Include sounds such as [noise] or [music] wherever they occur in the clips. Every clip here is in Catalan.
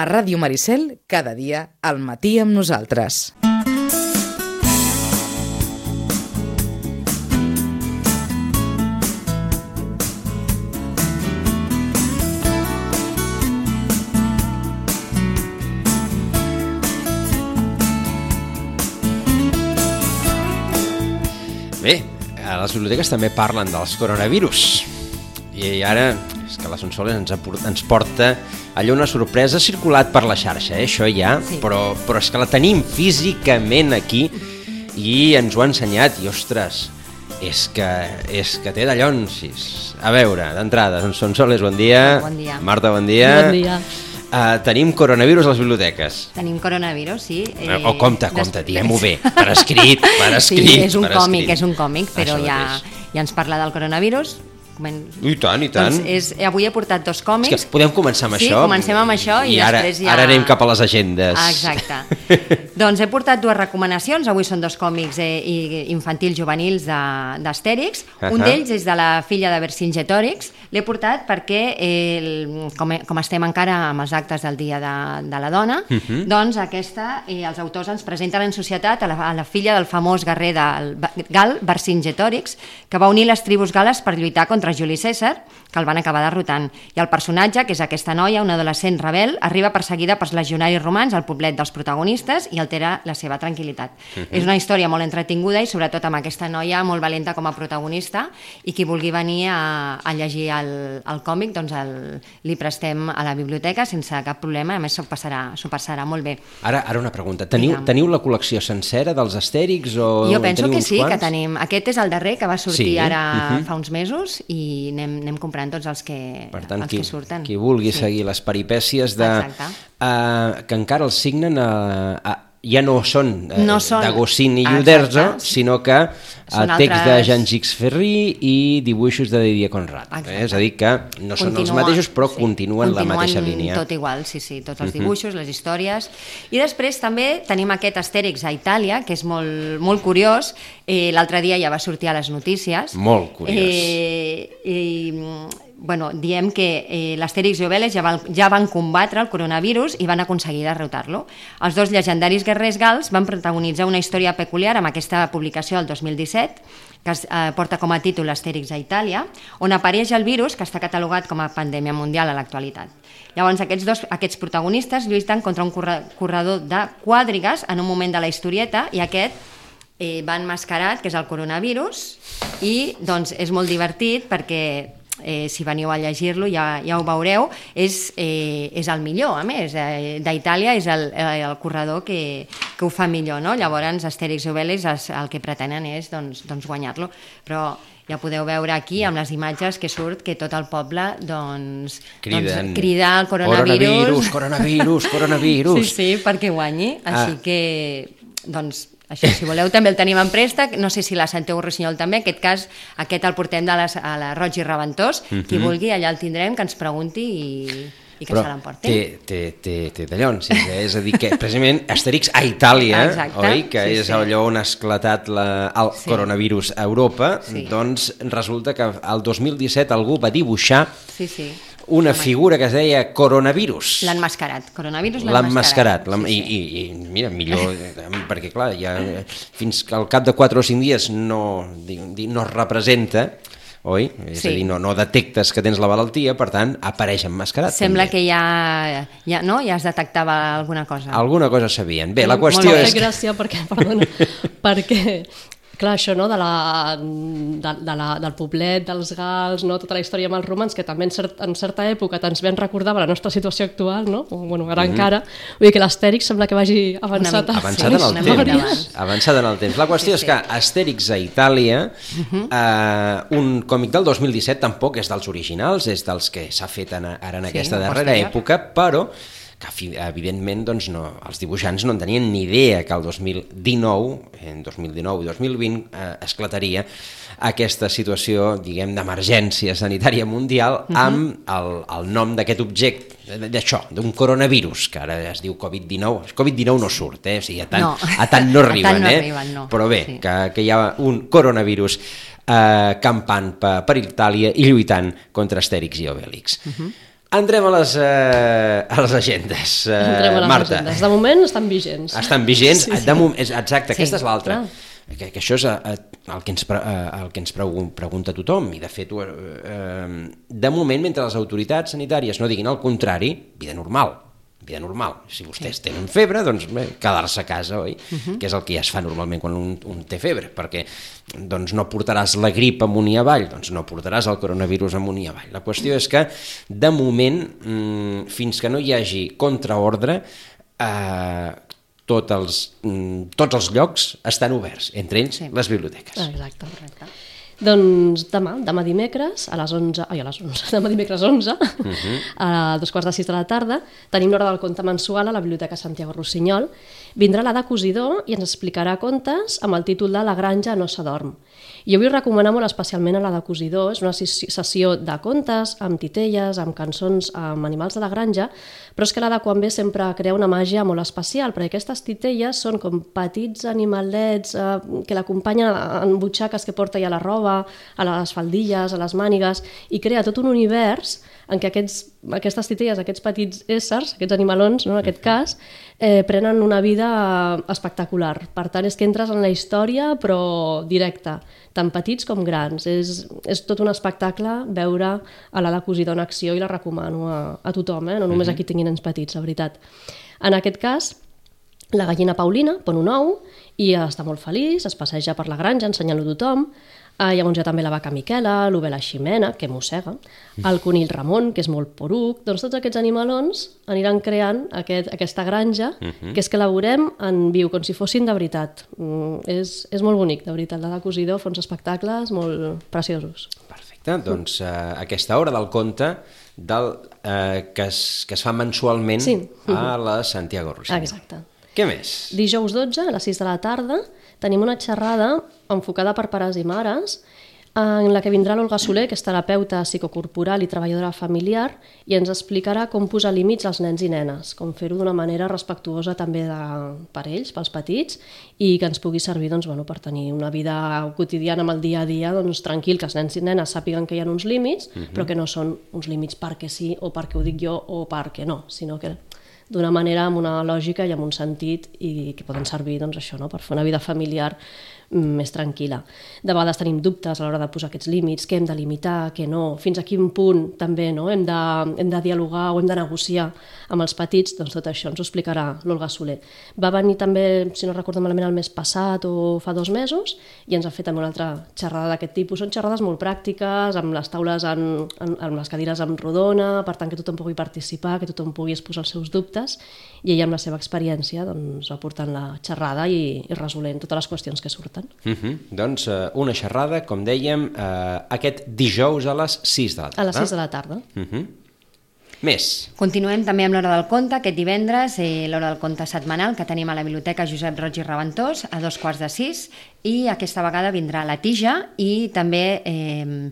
A Ràdio Maricel, cada dia, al matí amb nosaltres. Bé, a les biblioteques també parlen dels coronavirus. I ara, és que la Sonsoles ens, ens porta allò una sorpresa ha circulat per la xarxa, eh? això ja, Sí. però, però és que la tenim físicament aquí i ens ho ha ensenyat i, ostres, és que, és que té dallonsis. A veure, d'entrada, Sonsoles, bon dia. Bon dia. Marta, bon dia. Bon dia. Uh, tenim coronavirus a les biblioteques. Tenim coronavirus, sí. Eh, o compte, des- compte, diguem-ho bé, per escrit, per escrit. Sí, és un còmic, escrit. és un còmic, però ja, ja ens parla del coronavirus. Comen... I tant, i tant. Doncs és, avui he portat dos És còmics. que podem començar amb sí, això. comencem amb això i, I ara, després ja... ara anem cap a les agendes. Ah, exacte. [laughs] doncs he portat dues recomanacions. Avui són dos còmics eh, infantils juvenils de- d'Astèrix. Un Ahà. d'ells és de la filla de Vercingetorix. L'he portat perquè, eh, el, com, com estem encara amb els actes del Dia de, de la Dona, Mhm. doncs aquesta, eh, els autors ens presenten en societat a la, a la filla del famós guerrer del gal, Vercingetorix, que va unir les tribus gales per lluitar contra Juli César, que el van acabar derrotant. I el personatge, que és aquesta noia, una adolescent rebel, arriba perseguida pels legionaris romans al poblet dels protagonistes i altera la seva tranquil·litat. És una història molt entretinguda i sobretot amb aquesta noia molt valenta com a protagonista i qui vulgui venir a, a llegir el, el còmic doncs el, li prestem a la biblioteca sense cap problema, a més s'ho passarà, passarà molt bé. Ara, ara una pregunta. Teniu, Digue'm. teniu la col·lecció sencera dels Astèrix o Jo penso que sí, quants? que tenim. Aquest és el darrer que va sortir Sí, ara mhm. fa uns mesos i anem, anem comprant tots els que, Per tant, els qui, que surten. qui vulgui Sí. seguir les peripècies de... Exacte. Uh, que encara els signen a... a ja no són, eh, No són- d'Agustín i. Uderzo, sinó que a Són text de altres- Jean Gix Ferri i dibuixos de Didier Conrad. Exacte. Eh? És a dir, que no són els Continua- mateixos, però sí, continuen, la mateixa línia. Mhm. tot igual, sí, sí, tots els dibuixos, les històries. I després també tenim aquest Astèrix a Itàlia, que és molt, molt curiós. Eh, L'altre dia ja va sortir a les notícies. Molt curiós. Eh, i, bueno, diem que eh, l'Astèrix i Obelix ja, van, ja van combatre el coronavirus i van aconseguir derrotar-lo. Els dos llegendaris guerrers gals van protagonitzar una història peculiar amb aquesta publicació del 2017 que es, eh, porta com a títol Astèrix a Itàlia, on apareix el virus que està catalogat com a pandèmia mundial a l'actualitat. Llavors, aquests dos aquests protagonistes lluiten contra un corre- corredor de quàdrigues en un moment de la historieta i aquest eh, va enmascarat, que és el coronavirus, i doncs és molt divertit perquè eh, si veniu a llegir-lo ja, ja ho veureu, és, eh, és el millor, a més, eh, d'Itàlia és el, eh, el corredor que, que ho fa millor, no? Llavors, Astèrix i Obelix es, el que pretenen és doncs, doncs guanyar-lo, però ja podeu veure aquí amb les imatges que surt que tot el poble doncs, Criden. doncs crida el coronavirus, Coronavirus, coronavirus, coronavirus. [laughs] Sí, sí, perquè guanyi. Així Ah. que, doncs, això, si voleu, també el tenim en préstec. No sé si la Santiago Rossinyol també. En aquest cas, aquest el portem de les, a la Roig i Reventós. Qui vulgui, allà el tindrem, que ens pregunti i, i que se l'emporti. té, té, té, té dallons, és, és a dir, que precisament Astèrix a Itàlia, Exacte, oi? Que sí, és sí. allò on ha esclatat la, el Sí. coronavirus a Europa, Sí. doncs resulta que el 2017 algú va dibuixar Sí, sí. Una figura que es deia coronavirus. L'han mascarat. Coronavirus L'han l'han mascarat, mascarat. l'han- i, i, i mira, millor, eh, perquè clar, ja, fins que al cap de 4 o 5 dies no, no es representa, oi? És Sí. a dir, no, no detectes que tens la malaltia, per tant, apareix emmascarat. Sembla també. que ja, ja, no? ja es detectava alguna cosa. Alguna cosa sabien. Bé, la Molt qüestió bé. és... Fa gràcia perquè, perdona, [laughs] perquè clar, això no, de la, de, de la, del poblet, dels gals, no, tota la història amb els romans, que també en, cert, en certa època ens ben recordava la nostra situació actual, no? o bueno, ara encara, vull dir que l'Astèrix sembla que vagi avançat, mica. a- Avançat Sí, en el una temps. Avançat en el temps. La qüestió Sí, és que Astèrix a Itàlia, eh, un còmic del 2017 tampoc és dels originals, és dels que s'ha fet en, ara en Sí, aquesta darrera època, però que evidentment doncs, no, els dibuixants no en tenien ni idea que el 2019, en 2019 i 2020 eh, esclataria aquesta situació, diguem, d'emergència sanitària mundial Mhm. amb el, el nom d'aquest objecte, d'això, d'un coronavirus, que ara es diu Covid-19. El Covid-19 no surt, eh? O sigui, a tant No. a tant no [laughs] A tant arriben, no eh? arriben, no. Però bé, Sí. que, que hi ha un coronavirus eh, campant per, per Itàlia i lluitant contra Astèrix i Obèlix. Mhm. Entrem a les, eh, a les agendes. Eh, Entrem a les Marta, agendes. De moment estan vigents. estan vigents? Sí, sí. De moment, exacte, Sí, aquesta és l'altra. Que, que això és eh, el que ens, pre- eh, el que ens pregun- pregunta tothom i de fet eh, de moment mentre les autoritats sanitàries no diguin el contrari vida normal vida normal. Si vostès tenen febre, doncs bé, quedar-se a casa, oi? Uh -huh. Que és el que ja es fa normalment quan un, un té febre, perquè doncs, no portaràs la grip amunt i avall, doncs no portaràs el coronavirus amunt i avall. La qüestió és que, de moment, mmm, fins que no hi hagi contraordre, eh, tot els, mm, tots els llocs estan oberts, entre ells Sí. les biblioteques. Exacte. Doncs demà, demà dimecres, a les 11, ai, a les 11, [laughs] demà dimecres 11, uh -huh. a dos quarts de sis de la tarda, tenim l'hora del conte mensual a la Biblioteca Santiago Rossinyol. Vindrà l'Ada Cosidor i ens explicarà contes amb el títol de La granja no s'adorm. Jo vull recomanar molt especialment a l'Ada Cosidor, és una sessió de contes, amb titelles, amb cançons, amb animals de la granja, però és que l'Ada quan ve sempre crea una màgia molt especial, perquè aquestes titelles són com petits animalets eh, que l'acompanyen en butxaques que porta ja la roba, a les faldilles, a les mànigues, i crea tot un univers en què aquests, aquestes titelles, aquests petits éssers, aquests animalons, no, en aquest cas, eh, prenen una vida espectacular. Per tant, és que entres en la història, però directa, tant petits com grans. És, és tot un espectacle veure a l'Ada Cosidor en acció i la recomano a, a tothom, eh? no només a qui tingui nens petits, la veritat. En aquest cas, la gallina Paulina pon un ou i està molt feliç, es passeja per la granja ensenyant-lo a tothom. Uh, llavors hi ha també la vaca Miquela, l'ovella Ximena, que mossega, el conill Ramon, que és molt poruc. Doncs tots aquests animalons aniran creant aquest, aquesta granja, uh -huh. que és que la veurem en viu, com si fossin de veritat. Mm, és, és molt bonic, de veritat. La de Cosidor fa uns espectacles molt preciosos. Perfecte, doncs eh, aquesta hora del conte del, eh, que, es, que es fa mensualment Sí. a la Santiago Rossinyol. Exacte. Què més? Dijous 12, a les 6 de la tarda, tenim una xerrada enfocada per pares i mares en la que vindrà l'Olga Soler, que és terapeuta psicocorporal i treballadora familiar, i ens explicarà com posar límits als nens i nenes, com fer-ho d'una manera respectuosa també de, per ells, pels petits, i que ens pugui servir doncs, bueno, per tenir una vida quotidiana amb el dia a dia doncs, tranquil, que els nens i nenes sàpiguen que hi ha uns límits, uh -huh. però que no són uns límits perquè sí o perquè ho dic jo o perquè no, sinó que d'una manera amb una lògica i amb un sentit i que poden servir doncs, això, no? per fer una vida familiar més tranquil·la. De vegades tenim dubtes a l'hora de posar aquests límits, què hem de limitar, què no, fins a quin punt també no? hem, de, hem de dialogar o hem de negociar amb els petits, doncs tot això ens ho explicarà l'Olga Soler. Va venir també, si no recordo malament, el mes passat o fa dos mesos i ens ha fet també una altra xerrada d'aquest tipus. Són xerrades molt pràctiques, amb les taules en, en, amb les cadires en rodona, per tant que tothom pugui participar, que tothom pugui exposar els seus dubtes i ella amb la seva experiència doncs, aportant la xerrada i, i resolent totes les qüestions que surten. Uh -huh. Doncs eh, una xerrada, com dèiem, eh, aquest dijous a les 6 de la tarda. A les 6 de la tarda. Uh -huh. Més. Continuem també amb l'hora del conte, aquest divendres, eh, l'hora del conte setmanal que tenim a la Biblioteca Josep Roig i Reventós a dos quarts de sis i aquesta vegada vindrà la tija i també eh,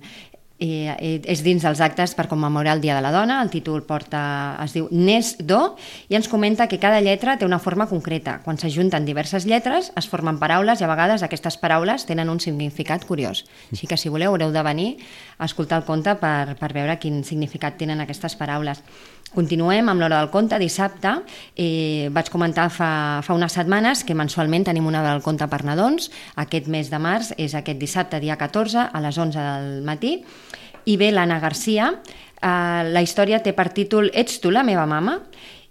eh, és dins dels actes per commemorar el Dia de la Dona, el títol porta, es diu Nes Do, i ens comenta que cada lletra té una forma concreta. Quan s'ajunten diverses lletres es formen paraules i a vegades aquestes paraules tenen un significat curiós. Així que si voleu haureu de venir a escoltar el conte per, per veure quin significat tenen aquestes paraules. Continuem amb l'hora del conte. Dissabte eh, vaig comentar fa, fa unes setmanes que mensualment tenim una hora del conte per nadons. Aquest mes de març és aquest dissabte, dia 14, a les 11 del matí. I ve l'Anna Garcia. Eh, la història té per títol Ets tu la meva mama?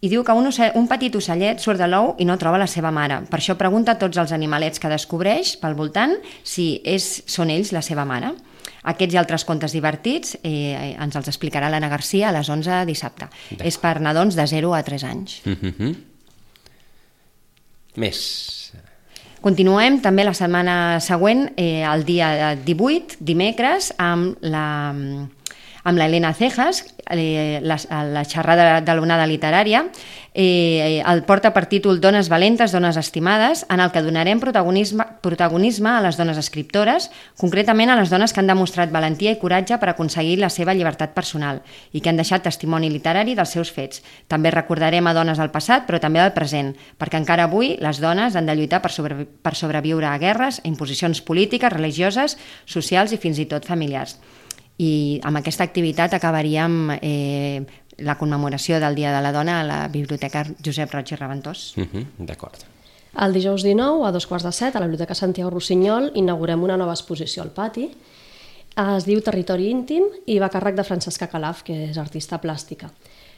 i diu que un, ocell, un petit ocellet surt de l'ou i no troba la seva mare. Per això pregunta a tots els animalets que descobreix pel voltant si és, són ells la seva mare. Aquests i altres contes divertits eh, ens els explicarà l'Anna Garcia a les 11 dissabte. És per nadons de 0 a 3 anys. Uh -huh. Més. Continuem també la setmana següent, eh, el dia 18, dimecres, amb la amb l'Helena Cejas, eh, la, la xerrada de l'onada literària, eh, el porta per títol Dones valentes, dones estimades, en el que donarem protagonisme, protagonisme a les dones escriptores, concretament a les dones que han demostrat valentia i coratge per aconseguir la seva llibertat personal i que han deixat testimoni literari dels seus fets. També recordarem a dones del passat, però també del present, perquè encara avui les dones han de lluitar per, sobre, per sobreviure a guerres, a imposicions polítiques, religioses, socials i fins i tot familiars i amb aquesta activitat acabaríem eh, la commemoració del Dia de la Dona a la Biblioteca Josep Roig i Reventós. Uh -huh, D'acord. El dijous 19, a dos quarts de set, a la Biblioteca Santiago Rossinyol, inaugurem una nova exposició al pati. Es diu Territori íntim i va a càrrec de Francesca Calaf, que és artista plàstica.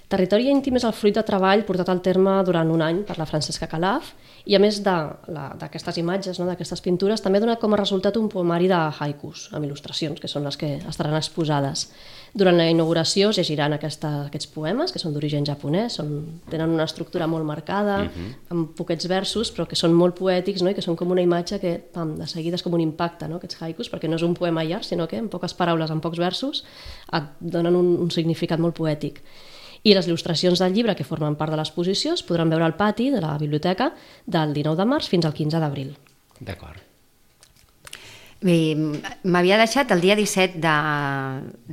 Territori íntim és el fruit de treball portat al terme durant un any per la Francesca Calaf i a més d'aquestes imatges, no, d'aquestes pintures, també dona com a resultat un poemari de haikus, amb il·lustracions, que són les que estaran exposades. Durant la inauguració es llegiran aquesta, aquests poemes, que són d'origen japonès, són, tenen una estructura molt marcada, uh -huh. amb poquets versos, però que són molt poètics no? i que són com una imatge que pam, de seguida és com un impacte, no? aquests haikus, perquè no és un poema llarg, sinó que en poques paraules, en pocs versos, et donen un, un significat molt poètic. I les il·lustracions del llibre que formen part de l'exposició es podran veure al pati de la biblioteca del 19 de març fins al 15 d'abril. D'acord. M'havia deixat el dia 17 de,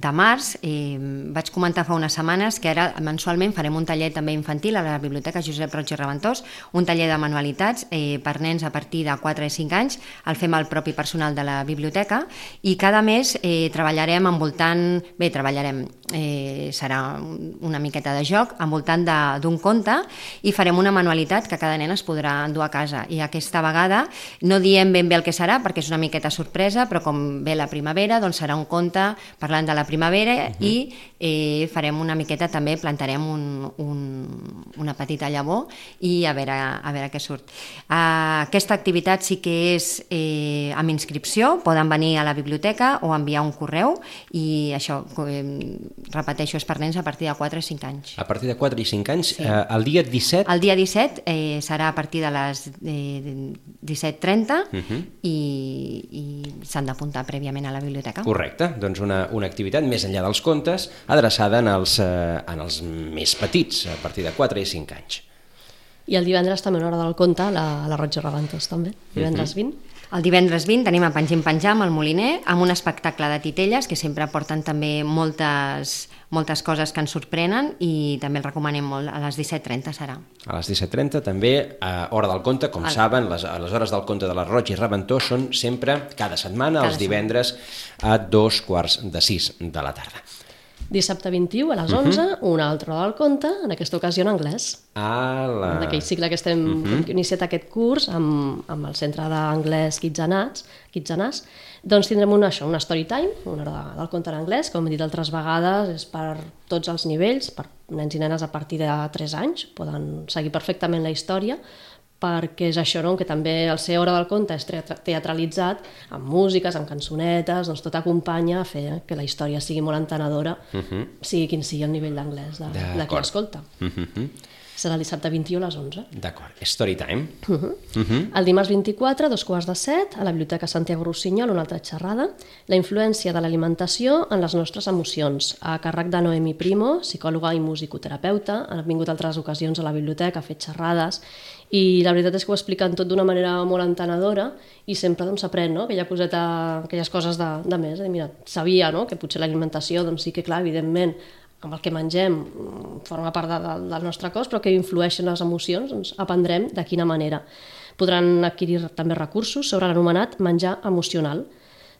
de març, eh, vaig comentar fa unes setmanes que ara mensualment farem un taller també infantil a la Biblioteca Josep Roig i Reventós, un taller de manualitats eh, per nens a partir de 4 i 5 anys, el fem el propi personal de la biblioteca i cada mes eh, treballarem envoltant, bé, treballarem, eh, serà una miqueta de joc, envoltant d'un conte i farem una manualitat que cada nen es podrà endur a casa. I aquesta vegada no diem ben bé el que serà perquè és una miqueta sorpresa sorpresa, però com ve la primavera, doncs serà un conte parlant de la primavera uh -huh. i eh, farem una miqueta també, plantarem un, un, una petita llavor i a veure, a veure què surt. Uh, aquesta activitat sí que és eh, amb inscripció, poden venir a la biblioteca o enviar un correu i això, eh, repeteixo, és per nens a partir de 4 o 5 anys. A partir de 4 i 5 anys, sí. eh, el dia 17... El dia 17 eh, serà a partir de les eh, 17.30 uh -huh. i, i s'han d'apuntar prèviament a la biblioteca. Correcte, doncs una, una activitat més enllà dels contes, adreçada en els, eh, en els més petits, a partir de 4 i 5 anys. I el divendres també una hora del conte, la, la Roig Reventós també, divendres 20. Uh -huh. El divendres 20 tenim a Pengim Penjam, al Moliner, amb un espectacle de titelles que sempre porten també moltes, moltes coses que ens sorprenen i també el recomanem molt, a les 17.30 serà. A les 17.30 també, a Hora del Conte, com el... saben, les, les hores del conte de la Roig i Reventó són sempre, cada setmana, cada els divendres a dos quarts de sis de la tarda. Dissabte 21 a les 11, uh -huh. una altra hora del conte, en aquesta ocasió en anglès. Ah, la... D'aquell cicle que estem, uh -huh. que iniciat aquest curs amb, amb el Centre d'Anglès Kitzenats, Kitzenàs, doncs tindrem una, això, una story time, una hora de, del conte en anglès, com he dit altres vegades, és per tots els nivells, per nens i nenes a partir de 3 anys, poden seguir perfectament la història, perquè és això, no? que també el ser hora del conte és teatralitzat amb músiques, amb cançonetes, doncs tot acompanya a fer que la història sigui molt entenedora, uh -huh. sigui quin sigui el nivell d'anglès de, de qui l'escolta. Uh -huh. Serà dissabte 21 a les 11. D'acord. Story time. Uh -huh. Uh -huh. El dimarts 24, dos quarts de set, a la Biblioteca Santiago Rossinyol, una altra xerrada, la influència de l'alimentació en les nostres emocions, a càrrec de Noemi Primo, psicòloga i musicoterapeuta. Han vingut altres ocasions a la biblioteca a fer xerrades i la veritat és que ho expliquen tot d'una manera molt entenedora i sempre doncs, s'aprèn doncs, no? aquella coseta, aquelles coses de, de més. Eh? Mira, sabia no? que potser l'alimentació, doncs sí que clar, evidentment, amb el que mengem mm, forma part de, de, del nostre cos, però que influeixen les emocions, doncs aprendrem de quina manera. Podran adquirir també recursos sobre l'anomenat menjar emocional,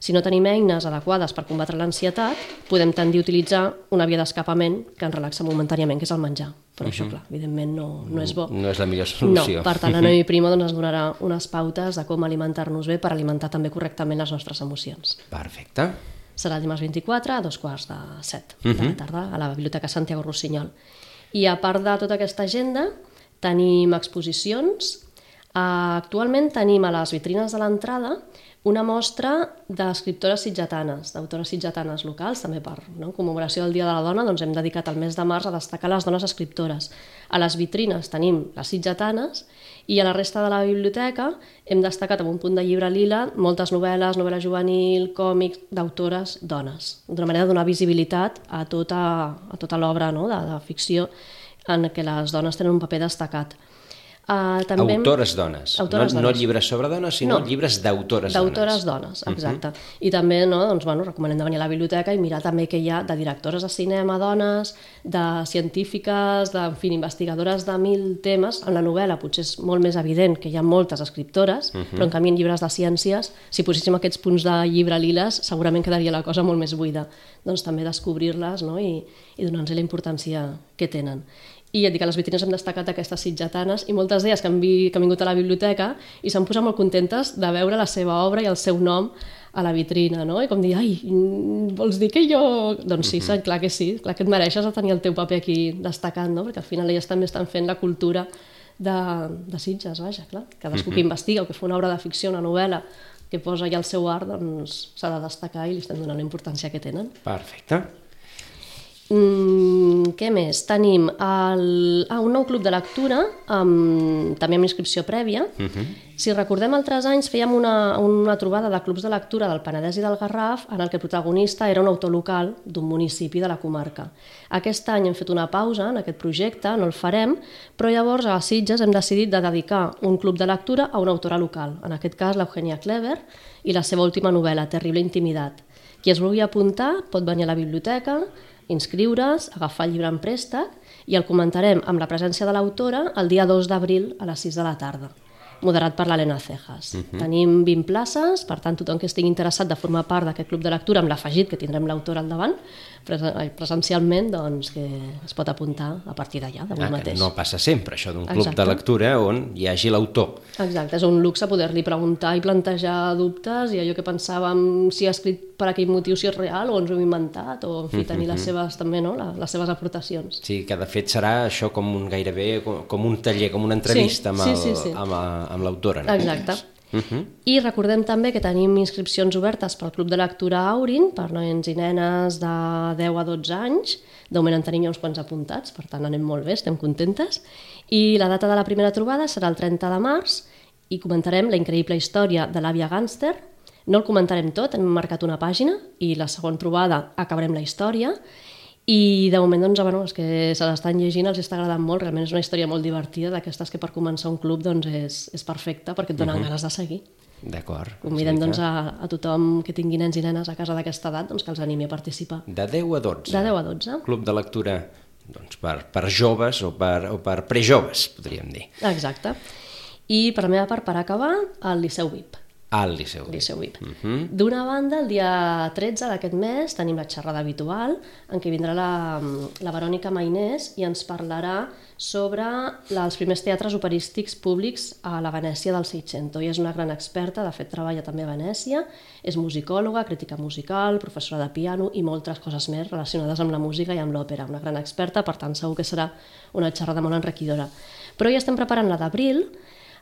si no tenim eines adequades per combatre l'ansietat, podem tendir a utilitzar una via d'escapament que ens relaxa momentàniament, que és el menjar. Però uh -huh. això, clar, evidentment no, no és bo. No és la millor solució. No, per tant, la [laughs] Noemi Primo doncs, ens donarà unes pautes de com alimentar-nos bé per alimentar també correctament les nostres emocions. Perfecte. Serà el dimarts 24 a dos quarts de set uh -huh. de la tarda a la Biblioteca Santiago Rossinyol. I a part de tota aquesta agenda, tenim exposicions. Uh, actualment tenim a les vitrines de l'entrada una mostra d'escriptores sitgetanes, d'autores sitgetanes locals, també per no, commemoració del Dia de la Dona, doncs hem dedicat el mes de març a destacar les dones escriptores. A les vitrines tenim les sitgetanes i a la resta de la biblioteca hem destacat amb un punt de llibre lila moltes novel·les, novel·la juvenil, còmics d'autores dones, d'una manera de donar visibilitat a tota, a tota l'obra no, de, de ficció en què les dones tenen un paper destacat. Uh, també... Autores dones. Autores no, dones. no llibres sobre dones, sinó No. llibres d'autores dones. D'autores dones, exacte. Uh -huh. I també, no, doncs, bueno, recomanem de venir a la biblioteca i mirar també què hi ha de directores de cinema, dones, de científiques, de, en fi, investigadores de mil temes. En la novel·la potser és molt més evident que hi ha moltes escriptores, uh -huh. però en canvi en llibres de ciències, si poséssim aquests punts de llibre liles, segurament quedaria la cosa molt més buida. Doncs també descobrir-les no? i, i donar-los la importància que tenen. I et dic, a les vitrines hem destacat aquestes sitgetanes i moltes d'elles que han, vi, que han vingut a la biblioteca i s'han posat molt contentes de veure la seva obra i el seu nom a la vitrina, no? I com dir, ai, mm, vols dir que jo... Doncs sí, uh clar que sí, clar que et mereixes de tenir el teu paper aquí destacant, no? Perquè al final elles també estan fent la cultura de, de Sitges, vaja, clar. Cadascú que investiga o que fa una obra de ficció, una novel·la, que posa ja el seu art, doncs s'ha de destacar i li estem donant la importància que tenen. Perfecte. Mm, què més? Tenim el, ah, un nou club de lectura, amb, també amb inscripció prèvia. Uh -huh. Si recordem altres anys, fèiem una, una trobada de clubs de lectura del Penedès i del Garraf en el que el protagonista era un autor local d'un municipi de la comarca. Aquest any hem fet una pausa en aquest projecte, no el farem, però llavors a Sitges hem decidit de dedicar un club de lectura a una autora local, en aquest cas l'Eugènia Clever, i la seva última novel·la, Terrible Intimidat. Qui es vulgui apuntar pot venir a la biblioteca, inscriure's, agafar el llibre en préstec i el comentarem amb la presència de l'autora el dia 2 d'abril a les 6 de la tarda moderat per l'Helena Cejas. Uh -huh. Tenim 20 places, per tant, tothom que estigui interessat de formar part d'aquest club de lectura, amb l'afegit que tindrem l'autora al davant, presencialment, doncs, que es pot apuntar a partir d'allà, d'avui Ah, mateix. no passa sempre, això d'un club de lectura on hi hagi l'autor. Exacte, és un luxe poder-li preguntar i plantejar dubtes i allò que pensàvem si ha escrit per aquell motiu, si és real o ens ho hem inventat, o en fi, tenir les seves, també, no?, la- les seves aportacions. Sí, que de fet serà això com un gairebé com, com un taller, com una entrevista amb, sí, el, sí, sí. amb, a- amb l'autora. No? Exacte. Uh -huh. I recordem també que tenim inscripcions obertes pel Club de Lectura Aurin per nens i nenes de 10 a 12 anys. De moment en tenim ja uns quants apuntats, per tant anem molt bé, estem contentes. I la data de la primera trobada serà el 30 de març i comentarem la increïble història de l'àvia gàngster. No el comentarem tot, hem marcat una pàgina i la següent trobada acabarem la història i de moment, doncs, bueno, els que se l'estan llegint els està agradant molt, realment és una història molt divertida, d'aquestes que per començar un club doncs, és, és perfecta perquè et donen uh -huh. ganes de seguir. D'acord. Convidem doncs, a, a tothom que tingui nens i nenes a casa d'aquesta edat doncs, que els animi a participar. De 10 a 12. De 10 a 12. Club de lectura doncs, per, per joves o per, o per prejoves, podríem dir. Exacte. I per la meva part, per acabar, el Liceu VIP. Al Liceu. Liceu VIP. Uh -huh. D'una banda, el dia 13 d'aquest mes tenim la xerrada habitual en què vindrà la, la Verònica Mainés i ens parlarà sobre la, els primers teatres operístics públics a la Venècia del Seicento. Ella és una gran experta, de fet treballa també a Venècia, és musicòloga, crítica musical, professora de piano i moltes coses més relacionades amb la música i amb l'òpera. Una gran experta, per tant segur que serà una xerrada molt enriquidora. Però ja estem preparant la d'abril,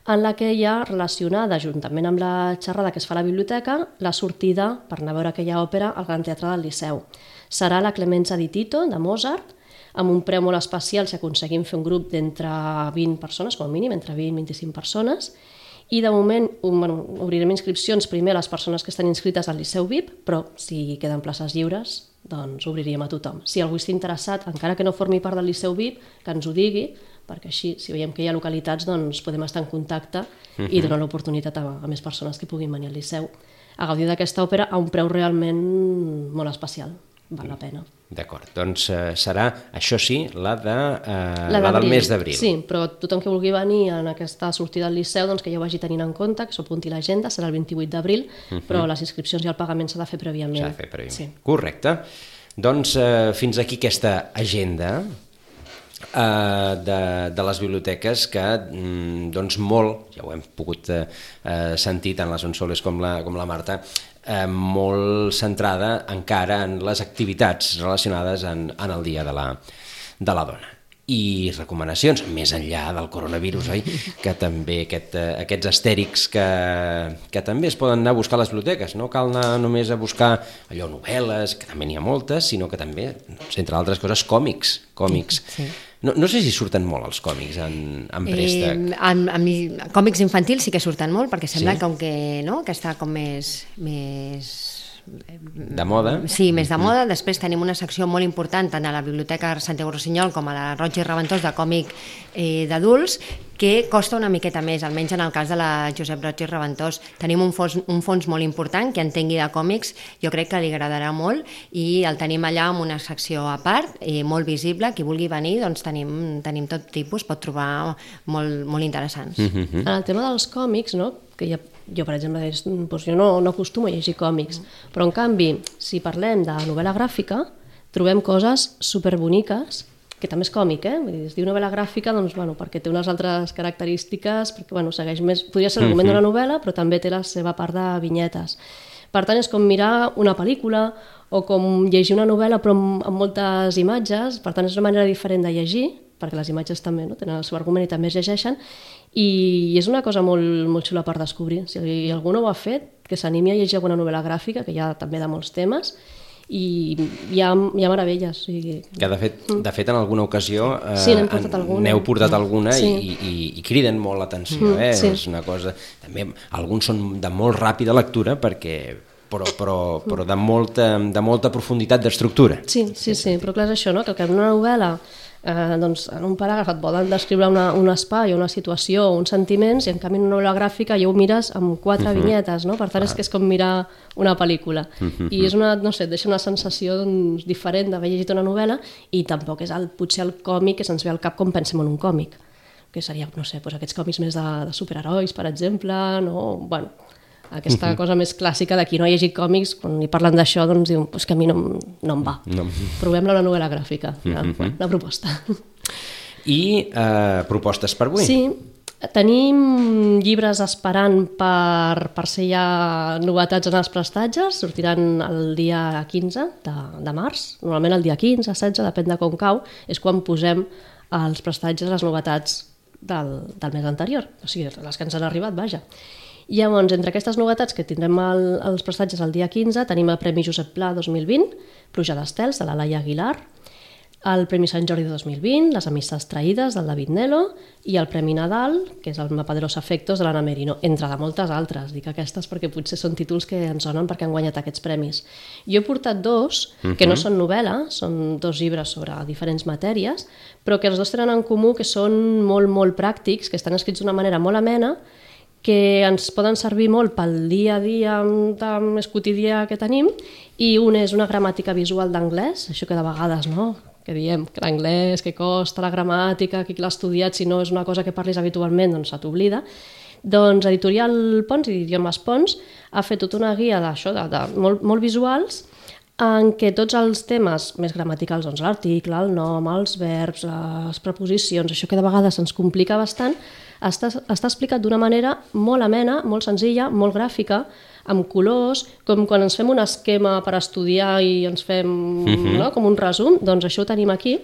en la que hi ha relacionada, juntament amb la xerrada que es fa a la biblioteca, la sortida per anar a veure aquella òpera al Gran Teatre del Liceu. Serà la Clemenza di Tito, de Mozart, amb un preu molt especial si aconseguim fer un grup d'entre 20 persones, com a mínim, entre 20 i 25 persones, i de moment um, bueno, obrirem inscripcions primer a les persones que estan inscrites al Liceu VIP, però si queden places lliures, doncs obriríem a tothom. Si algú està interessat, encara que no formi part del Liceu VIP, que ens ho digui, perquè així, si veiem que hi ha localitats, doncs podem estar en contacte i donar l'oportunitat a, a més persones que puguin venir al Liceu a gaudir d'aquesta òpera a un preu realment molt especial. Val la pena. D'acord, doncs eh, serà, això sí, la, de, eh, la, del d'abril. mes d'abril. Sí, però tothom que vulgui venir en aquesta sortida al Liceu, doncs que ja ho vagi tenint en compte, que s'ho apunti l'agenda, serà el 28 d'abril, uh -huh. però les inscripcions i el pagament s'ha de fer prèviament. S'ha de fer prèviament. Sí. Correcte. Doncs eh, fins aquí aquesta agenda eh, de, de les biblioteques que mm, doncs molt, ja ho hem pogut eh, eh, sentir tant les Onsoles com la, com la Marta, eh, molt centrada encara en les activitats relacionades en, en el Dia de la, de la Dona i recomanacions, més enllà del coronavirus, oi? que també aquest, eh, aquests astèrics que, que també es poden anar a buscar a les biblioteques, no cal anar només a buscar allò novel·les, que també n'hi ha moltes, sinó que també, entre altres coses, còmics. còmics. Sí. No, no sé si surten molt els còmics en, en préstec. Eh, en, en, mi- còmics infantils sí que surten molt, perquè sembla Sí? com que, no? que està com més, més de moda. Sí, més de moda. Després tenim una secció molt important tant a la Biblioteca Santiago Rossinyol com a la Roig i Reventós de còmic eh, d'adults, que costa una miqueta més, almenys en el cas de la Josep Roig i Reventós. Tenim un fons, un fons molt important que entengui de còmics, jo crec que li agradarà molt i el tenim allà amb una secció a part, i molt visible, qui vulgui venir, doncs tenim, tenim tot tipus, pot trobar molt, molt interessants. Mm -hmm. En el tema dels còmics, no? que ja jo, per exemple, és, doncs jo no, no acostumo a llegir còmics, però en canvi, si parlem de novel·la gràfica, trobem coses superboniques que també és còmic, eh? Vull dir, es diu novel·la gràfica doncs, bueno, perquè té unes altres característiques, perquè bueno, segueix més... Podria ser l'argument d'una novel·la, però també té la seva part de vinyetes. Per tant, és com mirar una pel·lícula o com llegir una novel·la però amb, amb moltes imatges, per tant és una manera diferent de llegir, perquè les imatges també no, tenen el seu argument i també es llegeixen, i és una cosa molt, molt xula per descobrir. Si algú no ho ha fet, que s'animi a llegir alguna novel·la gràfica, que hi ha també de molts temes, i hi ha, hi ha meravelles. O sigui... Que de fet, de fet en alguna ocasió eh, sí, portat alguna. n'heu portat alguna sí. i, i, i criden molt l'atenció. Mm, eh? sí. És una cosa... També, alguns són de molt ràpida lectura perquè però, però, però de, molta, de molta profunditat d'estructura. Sí, sí, sí, però clar, és això, no? que en una novel·la eh, doncs, en un paràgraf et poden descriure una, un espai, una situació, uns sentiments, i en canvi en una novel·la gràfica ja ho mires amb quatre uh mhm. -huh. vinyetes, no? per tant és que és com mirar una pel·lícula. Uh mhm. -huh. I és una, no sé, deixa una sensació doncs, diferent d'haver llegit una novel·la i tampoc és el, potser el còmic que se'ns ve al cap com pensem en un còmic que seria, no sé, doncs aquests còmics més de, de superherois, per exemple, no? Bueno, aquesta uh -huh. cosa més clàssica de qui no ha llegit còmics, quan li parlen d'això, doncs diuen pues que a mi no, no em va. No. Provem-la una novel·la gràfica, una, uh -huh. una proposta. I eh, propostes per avui? Sí, Tenim llibres esperant per, per ser ja novetats en els prestatges, sortiran el dia 15 de, de març, normalment el dia 15, 16, depèn de com cau, és quan posem als prestatges les novetats del, del mes anterior, o sigui, les que ens han arribat, vaja. Llavors, entre aquestes novetats que tindrem el, els prestatges el dia 15, tenim el Premi Josep Pla 2020, Pluja d'Estels, de la Laia Aguilar, el Premi Sant Jordi 2020, Les amistats traïdes, del David Nelo, i el Premi Nadal, que és el Mapa de los Afectos, de l'Anna Merino, entre de moltes altres. Dic aquestes perquè potser són títols que ens sonen perquè han guanyat aquests premis. Jo he portat dos, uh -huh. que no mhm. són novel·la, són dos llibres sobre diferents matèries, però que els dos tenen en comú que són molt, molt pràctics, que estan escrits d'una manera molt amena, que ens poden servir molt pel dia a dia més quotidià que tenim i un és una gramàtica visual d'anglès, això que de vegades no, que diem que l'anglès, que costa la gramàtica, que l'ha estudiat, si no és una cosa que parlis habitualment, doncs se t'oblida. Doncs Editorial Pons i Idiomes Pons ha fet tota una guia d'això, de, de, molt, molt visuals, en què tots els temes més gramaticals, doncs l'article, el nom, els verbs, les preposicions, això que de vegades ens complica bastant, està, està explicat d'una manera molt amena, molt senzilla, molt gràfica, amb colors, com quan ens fem un esquema per estudiar i ens fem uh mhm. -huh. no, com un resum, doncs això ho tenim aquí,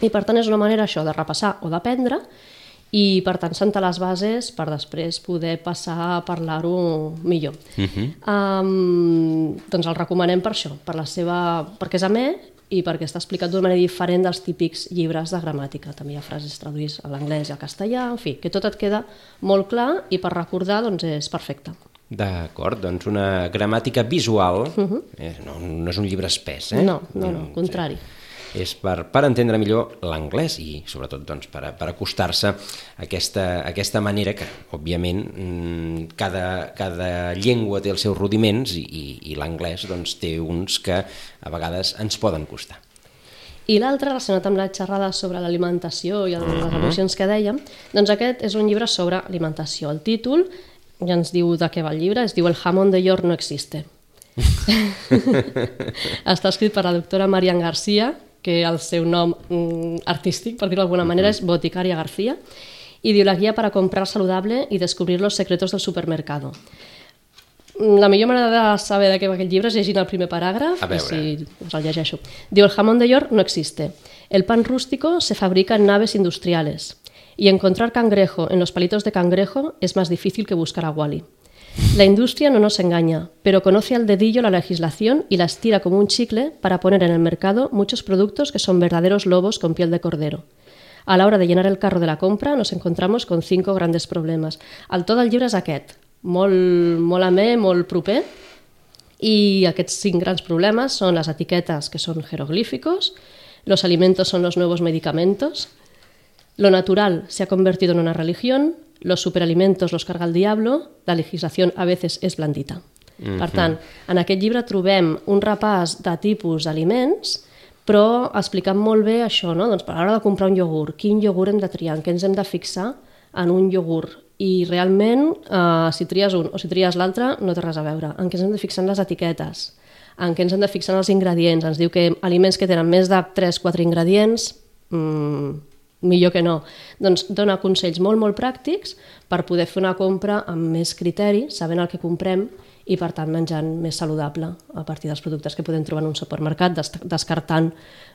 i per tant és una manera això de repassar o d'aprendre, i per tant sentar les bases per després poder passar a parlar-ho millor. Uh -huh. um, doncs el recomanem per això, per la seva, perquè és amè i perquè està explicat d'una manera diferent dels típics llibres de gramàtica. També hi ha frases traduïdes a l'anglès i al castellà, en fi, que tot et queda molt clar i per recordar doncs, és perfecte. D'acord, doncs una gramàtica visual, uh -huh. eh, no, no és un llibre espès, eh? No, no, no, no contrari. Sí és per, per entendre millor l'anglès i sobretot doncs, per, per acostar-se a aquesta, a aquesta manera que, òbviament, mm, cada, cada llengua té els seus rudiments i, i, i l'anglès doncs, té uns que a vegades ens poden costar. I l'altre, relacionat amb la xerrada sobre l'alimentació i les uh -huh. emocions que dèiem, doncs aquest és un llibre sobre alimentació. El títol ja ens diu de què va el llibre, es diu El jamón de York no existe. [laughs] Està escrit per la doctora Marian Garcia, que el seu nom mm, artístic, per dir-ho d'alguna manera, és Boticaria García, y dio la guía para comprar saludable y descubrir los secretos del supermercado. La millor manera de saber de què va aquest llibre és llegint el primer paràgraf, a veure. si us el llegeixo. Diu, el jamón de York no existe. El pan rústico se fabrica en naves industriales. Y encontrar cangrejo en los palitos de cangrejo es más difícil que buscar a Wally. La industria no nos engaña, pero conoce al dedillo la legislación y la estira como un chicle para poner en el mercado muchos productos que son verdaderos lobos con piel de cordero. A la hora de llenar el carro de la compra nos encontramos con cinco grandes problemes. El to del llibre és aquest, molt, molt amè, molt proper, i aquests cinc grans problemes són les que són jeroglíficos, los alimentos son los nuevos medicamentos, Lo natural se ha convertido en una religión, los superalimentos los carga el diablo, la legislación a veces es blandita. Mm -hmm. Per tant, en aquest llibre trobem un repàs de tipus d'aliments, però explicant molt bé això, no? doncs per a l'hora de comprar un iogurt, quin iogurt hem de triar, en què ens hem de fixar en un iogurt, i realment, eh, si tries un o si tries l'altre, no té res a veure. En què ens hem de fixar en les etiquetes, en què ens hem de fixar en els ingredients. Ens diu que aliments que tenen més de 3-4 ingredients, mmm, millor que no. Doncs dona consells molt, molt pràctics per poder fer una compra amb més criteri, sabent el que comprem i per tant menjant més saludable a partir dels productes que podem trobar en un supermercat, descartant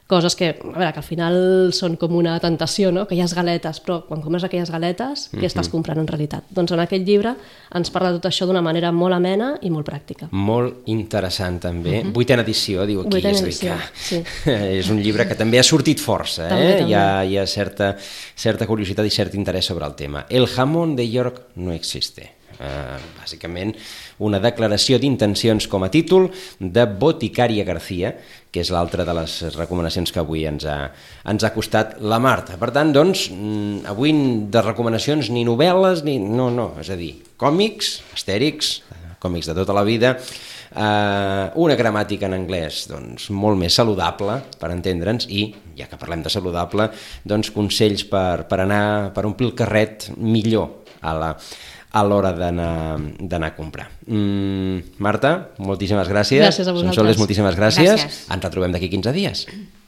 coses que, a veure, que al final són com una tentació, no? aquelles galetes, però quan comes aquelles galetes, què estàs mhm. comprant en realitat? Doncs en aquest llibre ens parla de tot això d'una manera molt amena i molt pràctica. Molt interessant també. Uh -huh. Vuitena edició, diu aquí. Vuitena edició, sí. [laughs] és un llibre que també ha sortit força, també, eh? També. Hi ha, hi ha certa, certa curiositat i cert interès sobre el tema. El jamón de York no existe. Uh, bàsicament una declaració d'intencions com a títol de Boticària García, que és l'altra de les recomanacions que avui ens ha, ens ha costat la Marta. Per tant, doncs, mm, avui de recomanacions ni novel·les, ni... no, no, és a dir, còmics, astèrics, còmics de tota la vida, eh, una gramàtica en anglès doncs, molt més saludable per entendre'ns i, ja que parlem de saludable, doncs consells per, per anar per omplir el carret millor a la, a l'hora d'anar a comprar. Mm, Marta, moltíssimes gràcies. Gràcies a vosaltres. Sonsoles, moltíssimes gràcies. gràcies. Ens retrobem d'aquí 15 dies.